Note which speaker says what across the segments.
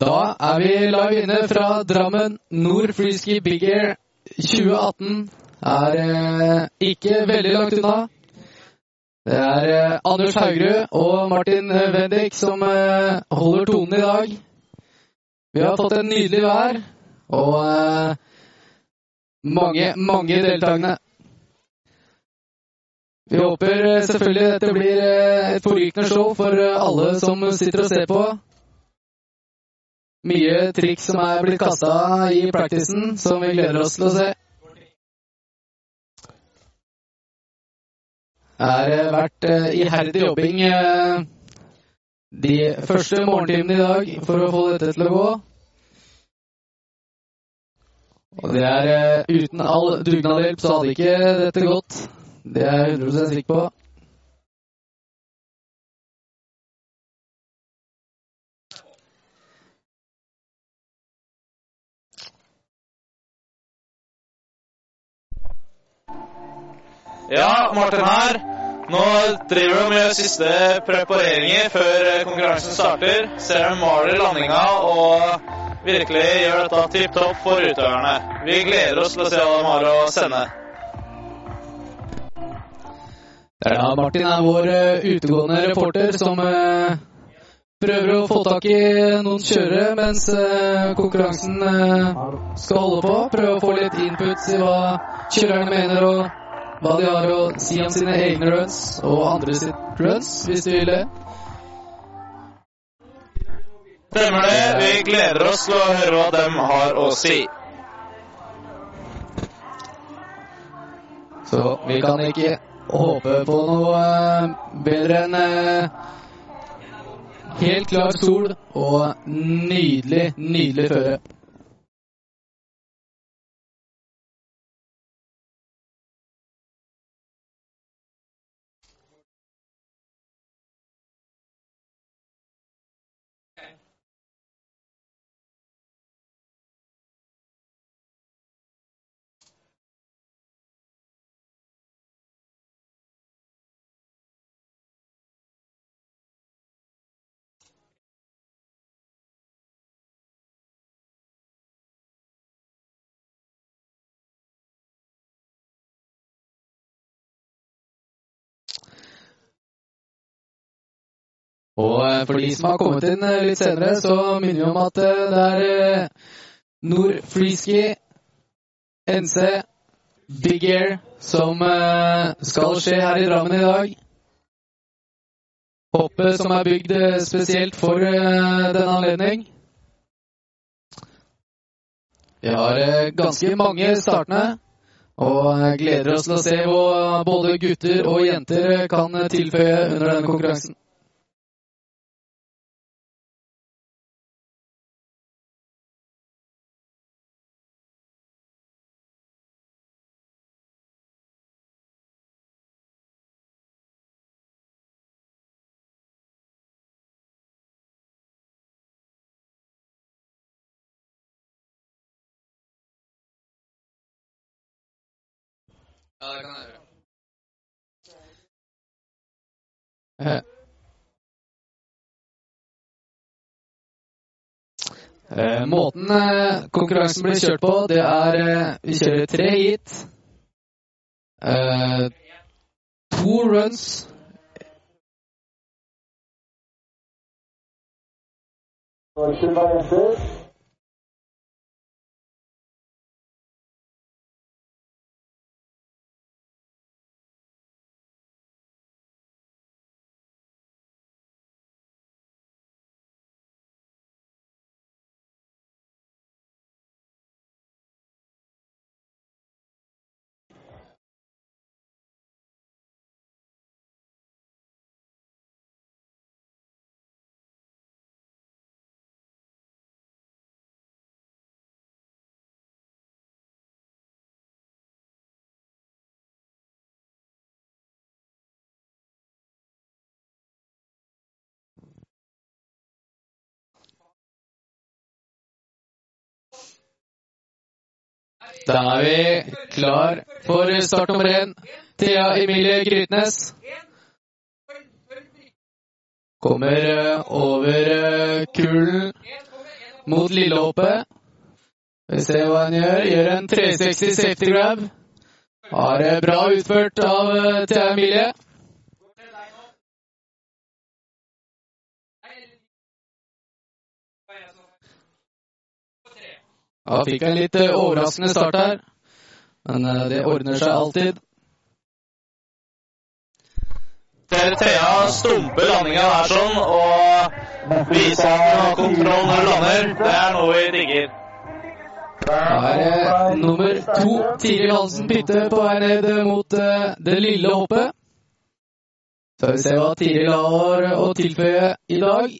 Speaker 1: Da er vi live inne fra Drammen. Nord Freeski Big Air 2018 er eh, ikke veldig langt unna. Det er eh, Anders Haugerud og Martin Wendik som eh, holder tonen i dag. Vi har fått en nydelig vær og eh, mange, mange deltakende. Vi håper selvfølgelig dette blir et forrykende show for alle som sitter og ser på. Mye triks som er blitt kasta i practicen, som vi gleder oss til å se. Har eh, vært eh, iherdig jobbing eh, de første morgentimene i dag for å få dette til å gå. Og det er uten all dugnadshjelp så hadde ikke dette gått. Det er jeg 100 sikker på.
Speaker 2: Ja, Martin her. Nå driver de med siste prepareringer før konkurransen starter. Ser de maler landinga og virkelig gjør dette tipp topp for utøverne. Vi gleder oss til å se hva de har å sende.
Speaker 1: Ja, Martin er vår eh, utegående reporter som eh, prøver å få tak i noen kjørere mens eh, konkurransen skal holde på. Prøve å få litt input i hva kjørerne mener og hva de har å si om sine egne runs og andre sitt runs, hvis de vil det.
Speaker 2: Stemmer det. Vi gleder oss til å høre hva de har å si.
Speaker 1: Så vi kan ikke håpe på noe eh, bedre enn eh, helt klar sol og nydelig, nydelig føre. Og eh, for de som har kommet inn eh, litt senere, så minner vi om at eh, det er Nord Freeski NC Big Air som skal skje her i Drammen i dag. Hoppet som er bygd spesielt for denne anledning. Vi har ganske mange startende, og gleder oss til å se hva både gutter og jenter kan tilføye under denne konkurransen. Ja, det kan jeg gjøre. Eh, eh. Måten eh, konkurransen blir kjørt på, det er eh, Vi kjører tre hit. Eh, to runs. Nordsjøen Da er vi klar for start nummer én. Thea Emilie Grytnes. Kommer eh, over eh, kulen mot lillehoppet. Vi ser hva han gjør. Gjør en 360 safety grab. Har det bra utført av eh, Thea Emilie. Ja, fikk en litt eh, overraskende start her. Men eh, det ordner seg alltid.
Speaker 2: Thea stumpe landinga her sånn, og vise han kontroll når hun lander. Det er noe vi digger.
Speaker 1: Da er nummer to, Tiril Hansen Pytte, på vei ned mot eh, det lille hoppet. Så vi ser hva Tiril har å tilføye i dag.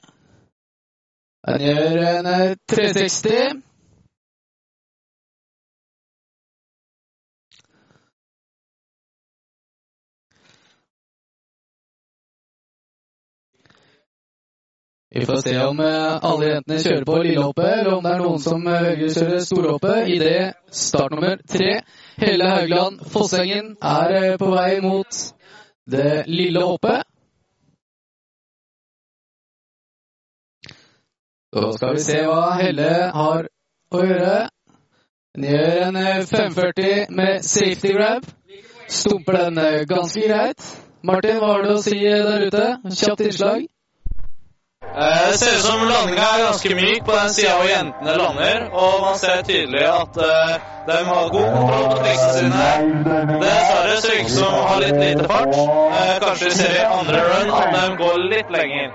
Speaker 1: Han gjør en eh, 360. Vi får se om eh, alle jentene kjører på lillehoppet, eller om det er noen som eh, velger å kjøre storhoppet idet startnummer tre, Helle Haugland Fossengen, er eh, på vei mot det lille hoppet. Så skal vi se hva Helle har å gjøre. Hun gjør en 540 med safety grab. Stumper den ganske greit. Martin, hva har du å si der ute? Kjapt innslag.
Speaker 2: Eh, Det ser ut som landinga er ganske myk på den sida hvor jentene lander, og man ser tydelig at eh, de har god kontroll på triksene sine. Dessverre ser det ut som de har litt lite fart. Eh, Kanskje vi ser i andre run at de går litt lenger.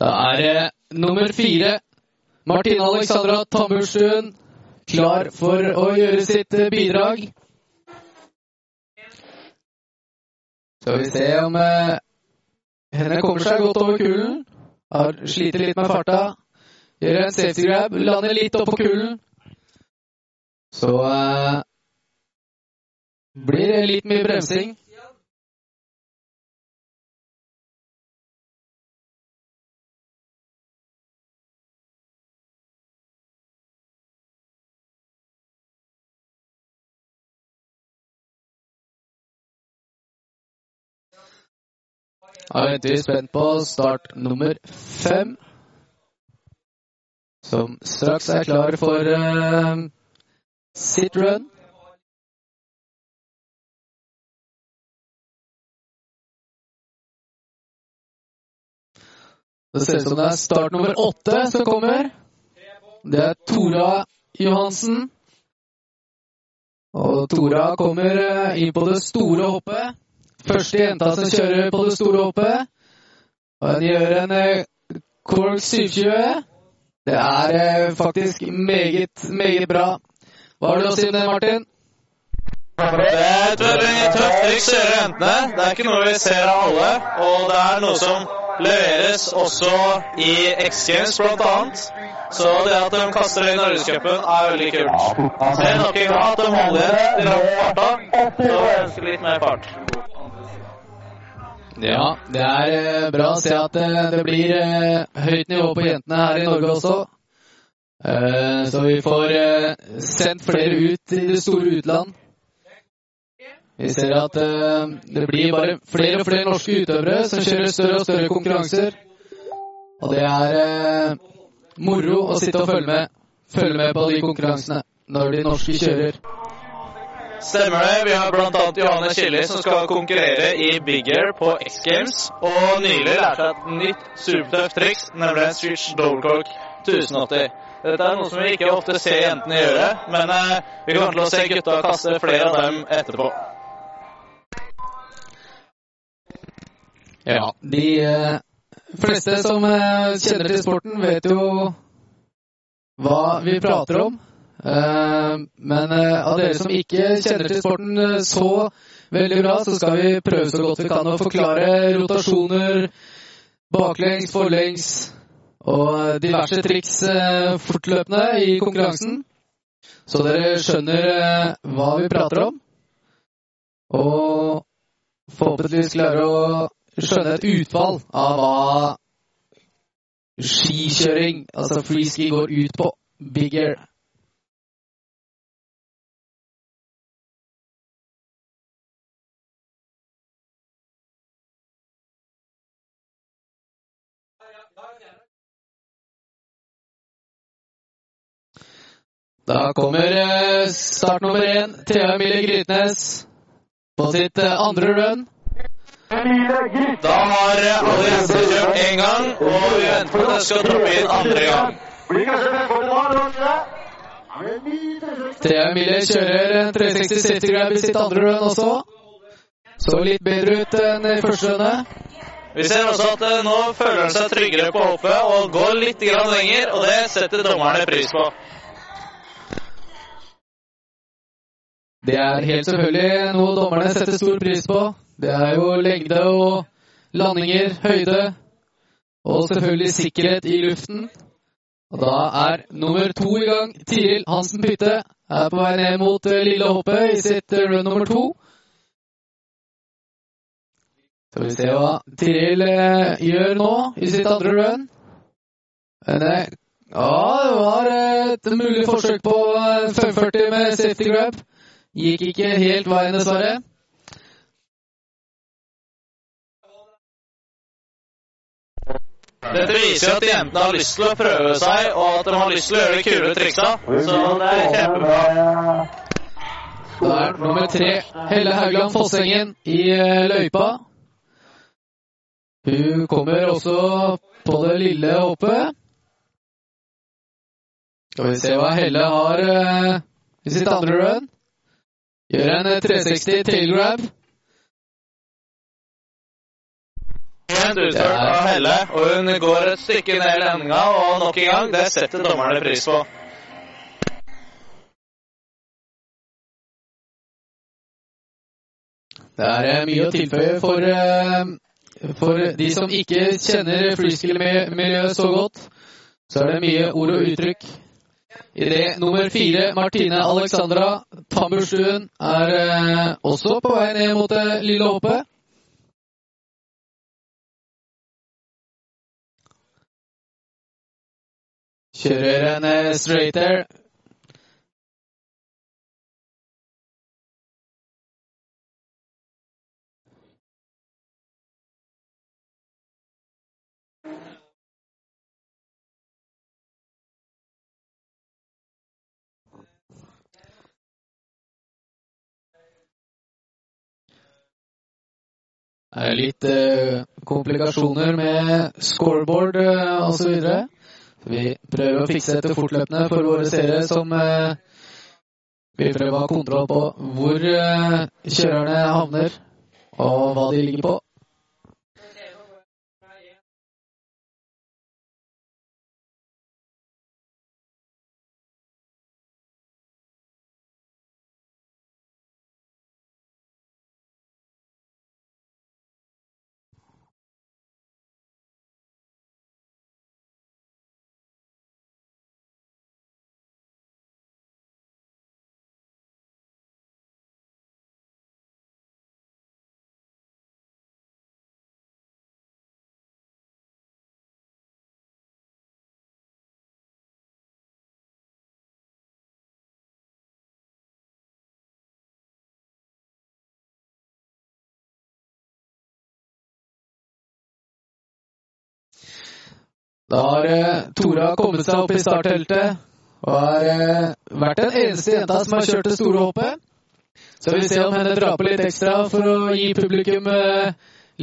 Speaker 1: Da er det nummer fire, Martine Alexandra Tamburstuen, klar for å gjøre sitt eh, bidrag. Skal vi se om eh, henne kommer seg godt over kulen. Har sliter litt med farta. Gjør en safety grab, lander litt oppå kulen. Så eh, blir det litt mye bremsing. Da venter vi spent på start nummer fem. Som straks er klar for uh, sitt run. Det ser ut som det er start nummer åtte som kommer. Det er Tora Johansen. Og Tora kommer eh, inn på det store hoppet. Første jenta som kjører på det store hoppet. Og hun gjør en eh, Cork 720. Det er eh, faktisk meget, meget bra. Hva har du å si om det, Martin?
Speaker 2: Det er et tøft triks å gjøre jentene. Det er ikke noe vi ser av alle, og det er noe som leveres også i X Games blant annet. Så det at de kaster det i Norgescupen, er veldig kult. Ser nok en gang at de holder lange farta, jeg ønsker litt mer fart.
Speaker 1: Ja, det er eh, bra å se at eh, det blir eh, høyt nivå på jentene her i Norge også. Så vi får sendt flere ut i det store utland. Vi ser at det blir bare flere og flere norske utøvere som kjører større og større konkurranser. Og det er moro å sitte og følge med, følge med på de konkurransene når de norske kjører.
Speaker 2: Stemmer det. Vi har bl.a. Johanne Killi som skal konkurrere i Big Air på X Games. Og nylig lærte et nytt supertøft triks, nemlig en switch double cork 1080. Dette er noe som vi ikke ofte ser jentene gjøre, men eh, vi kommer til å se gutta kaste flere av dem etterpå.
Speaker 1: Ja, de eh, fleste som eh, kjenner til sporten, vet jo hva vi prater om. Eh, men eh, av dere som ikke kjenner til sporten eh, så veldig bra, så skal vi prøve så godt vi kan å forklare rotasjoner, baklengs, forlengs og diverse triks fortløpende i konkurransen. Så dere skjønner hva vi prater om. Og forhåpentligvis klarer å skjønne et utfall av hva skikjøring, altså freeski, går ut på. Big. Da kommer eh, start nummer én. Thea Emilie Grytnes på sitt eh, andre run.
Speaker 2: Da har alliansen kjørt én gang, og vi venter på at den skal droppe inn andre gang.
Speaker 1: Thea Emilie kjører 360 safety grab i sitt andre run også. Så litt bedre ut enn i første runde.
Speaker 2: Vi ser også at eh, nå føler han seg tryggere på hoppet og går litt grann lenger, og det setter dommerne pris på.
Speaker 1: Det er helt selvfølgelig noe dommerne setter stor pris på. Det er jo lengde og landinger, høyde og selvfølgelig sikkerhet i luften. Og da er nummer to i gang. Tiril Hansen Pytte er på vei ned mot eh, lille hoppet i sitt eh, run nummer to. Skal vi se hva Tiril eh, gjør nå i sitt andre run. Men ja, det var et mulig forsøk på eh, 540 med safety grab. Gikk ikke helt veien, dessverre.
Speaker 2: Dette viser at jentene har lyst til å prøve seg, og at de har lyst til å gjøre de kule triksa. Så det er kjempebra.
Speaker 1: Da er nummer tre Helle Haugland Fossengen i eh, løypa. Hun kommer også på det lille hoppet. Skal vi se hva Helle har eh, i sitt andre run. Gjør en eh, 360 tail grab.
Speaker 2: En utført av Helle, og hun går et stykke ned i landinga, og nok en gang, det setter dommerne pris på.
Speaker 1: Det er eh, mye å tilføye for, eh, for de som ikke kjenner freeskill-miljøet så godt. Så er det mye ord og uttrykk. Idet nummer fire, Martine Alexandra Tamburstuen, er eh, også på vei ned mot det lille hoppet. Kjører en eh, litt eh, komplikasjoner med scoreboard eh, osv. Vi prøver å fikse dette fortløpende for våre seere som vi vil prøve å ha kontroll på hvor eh, kjørerne havner, og hva de ligger på. Da har eh, Tora kommet seg opp i startteltet og har eh, vært den eneste jenta som har kjørt det store hoppet. Så vi ser om henne drar på litt ekstra for å gi publikum eh,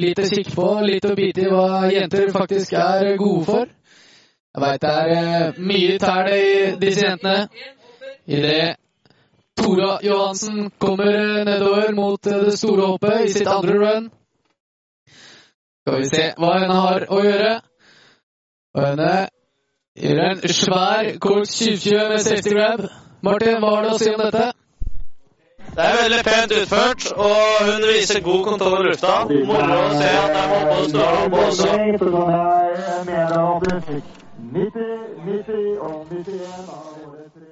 Speaker 1: litt å kikke på, litt å bite i hva jenter faktisk er gode for. Jeg veit det er eh, mye tæl i disse jentene. Idet Tora Johansen kommer eh, nedover mot eh, det store hoppet i sitt andre run. Skal vi se hva henne har å gjøre. Og henne gjør en svær kort 20 med safety grab. Martin, hva har du å si om dette?
Speaker 2: Det er veldig pent utført, og hun viser god kontroll over lufta. Moro å se at det er det store hoppet også.
Speaker 3: Melde at 90, 90 og 91 av våre tre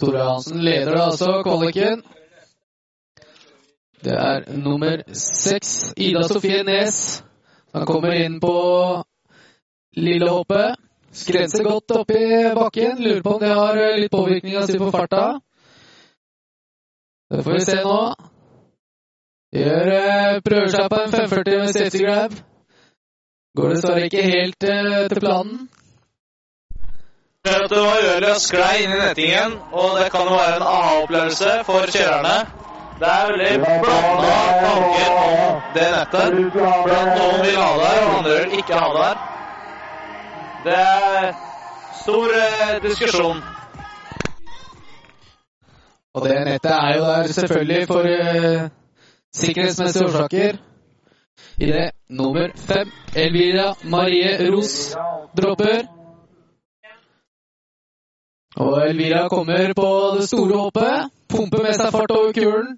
Speaker 1: Tore Hansen leder altså kvaliken. Det er nummer seks, Ida Sofie Nes. Han kommer inn på lille hoppet. Skrenser godt oppi bakken. Lurer på om det har eh, litt påvirkning av si på farta. Det får vi se nå. Gjør, eh, prøver seg på en 540 med safety grab. Går dessverre ikke helt eh, til planen.
Speaker 2: At det var uheldig å sklei inn i nettingen, og det kan jo være en aha-opplevelse for kjørerne. Det er veldig blanda tanker om det nettet. Blant noen vil ha det her, og andre vil ikke ha det her. Det er stor eh, diskusjon.
Speaker 1: Og det nettet er jo der selvfølgelig for eh, sikkerhetsmessige årsaker. I det nummer fem, Elvira Marie Ros dropper. Og Elvira kommer på det store hoppet. Pumper med seg fart over kulen.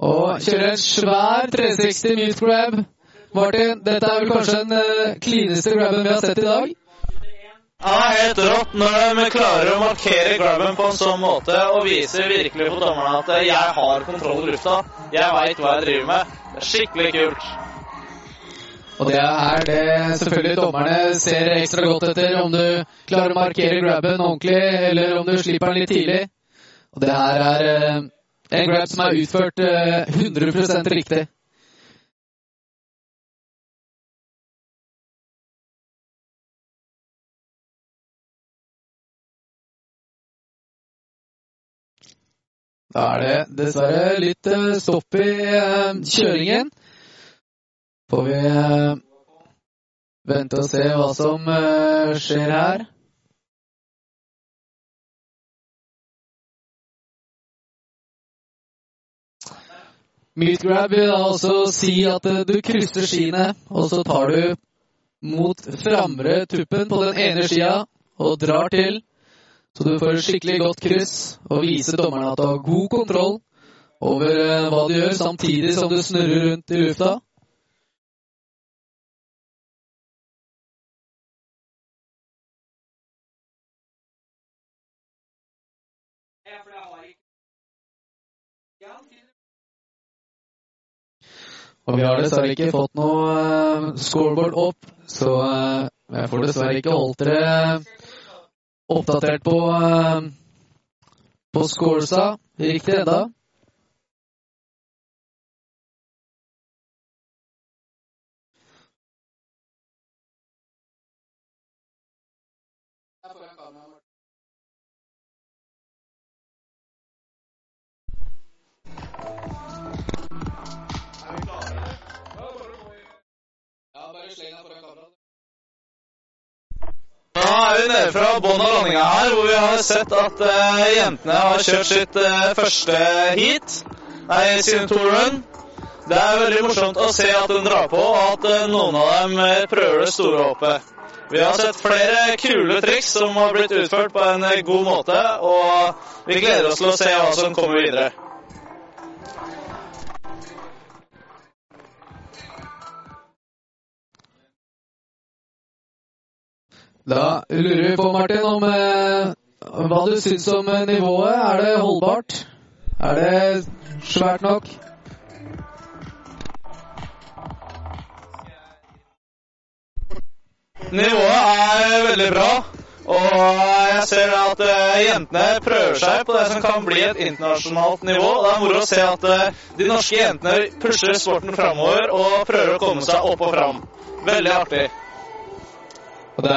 Speaker 1: Og kjører en svær 360 mute grab. Martin, dette er vel kanskje den klineste cleaneste grabben vi har sett i dag?
Speaker 2: Ja, helt rått når de klarer å markere grabben på en sånn måte og viser virkelig for dommerne at jeg har kontroll i lufta. Jeg veit hva jeg driver med. Det er skikkelig kult.
Speaker 1: Og det er det selvfølgelig dommerne ser ekstra godt etter, om du klarer å markere grabben ordentlig, eller om du slipper den litt tidlig. Og det her er eh, en grab som er utført eh, 100 riktig. Da er det dessverre litt eh, stopp i eh, kjøringen. Får vi eh, vente og se hva som eh, skjer her. Meatgrab vil da også si at eh, du krysser skiene, og så tar du mot framre tuppen på den ene skia og drar til. Så du får et skikkelig godt kryss og viser dommerne at du har god kontroll over hva du gjør, samtidig som du snurrer rundt i lufta. Og vi har dessverre ikke fått noe eh, scoreboard opp, så eh, jeg får dessverre ikke holdt dere oppdatert på, eh, på scoresa riktig enda.
Speaker 2: Nede fra bånn av landinga her, hvor vi har sett at uh, jentene har kjørt sitt uh, første heat. Nei, sin to run. Det er veldig morsomt å se at hun drar på, og at uh, noen av dem prøver det store hoppet. Vi har sett flere kule triks som har blitt utført på en god måte, og vi gleder oss til å se hva som kommer videre.
Speaker 1: Da lurer vi på, Martin, om eh, hva du syns om eh, nivået. Er det holdbart? Er det svært nok?
Speaker 2: Nivået er veldig bra, og jeg ser at eh, jentene prøver seg på det som kan bli et internasjonalt nivå. Det er moro å se at eh, de norske jentene pusher sporten framover og prøver å komme seg opp og fram. Veldig artig.